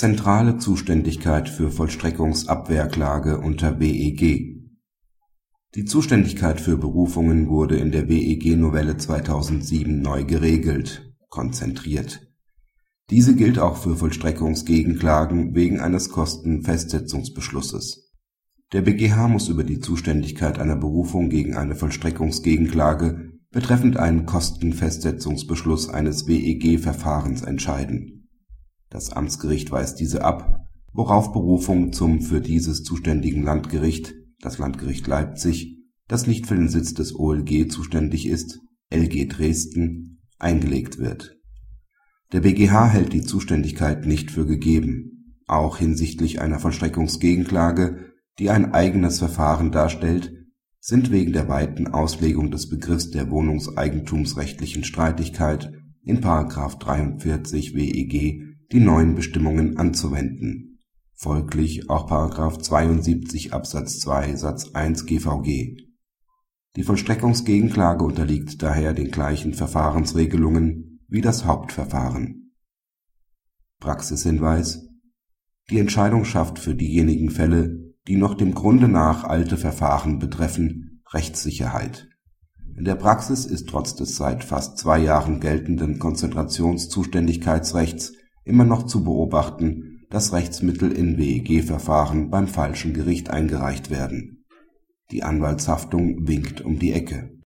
Zentrale Zuständigkeit für Vollstreckungsabwehrklage unter BEG Die Zuständigkeit für Berufungen wurde in der WEG-Novelle 2007 neu geregelt (konzentriert). Diese gilt auch für Vollstreckungsgegenklagen wegen eines Kostenfestsetzungsbeschlusses. Der BgH muss über die Zuständigkeit einer Berufung gegen eine Vollstreckungsgegenklage betreffend einen Kostenfestsetzungsbeschluss eines WEG-Verfahrens entscheiden das Amtsgericht weist diese ab, worauf Berufung zum für dieses zuständigen Landgericht (das Landgericht Leipzig, das nicht für den Sitz des OLG zuständig ist, LG Dresden) eingelegt wird. Der BgH hält die Zuständigkeit nicht für gegeben. Auch hinsichtlich einer Vollstreckungsgegenklage, die ein eigenes Verfahren darstellt, sind wegen der weiten Auslegung des Begriffs der wohnungseigentumsrechtlichen Streitigkeit in § 43 WEG die neuen Bestimmungen anzuwenden, folglich auch § 72 Absatz 2 Satz 1 GVG. Die Vollstreckungsgegenklage unterliegt daher den gleichen Verfahrensregelungen wie das Hauptverfahren. Praxishinweis Die Entscheidung schafft für diejenigen Fälle, die noch dem Grunde nach alte Verfahren betreffen, Rechtssicherheit. In der Praxis ist trotz des seit fast zwei Jahren geltenden Konzentrationszuständigkeitsrechts immer noch zu beobachten, dass Rechtsmittel in WEG-Verfahren beim falschen Gericht eingereicht werden. Die Anwaltshaftung winkt um die Ecke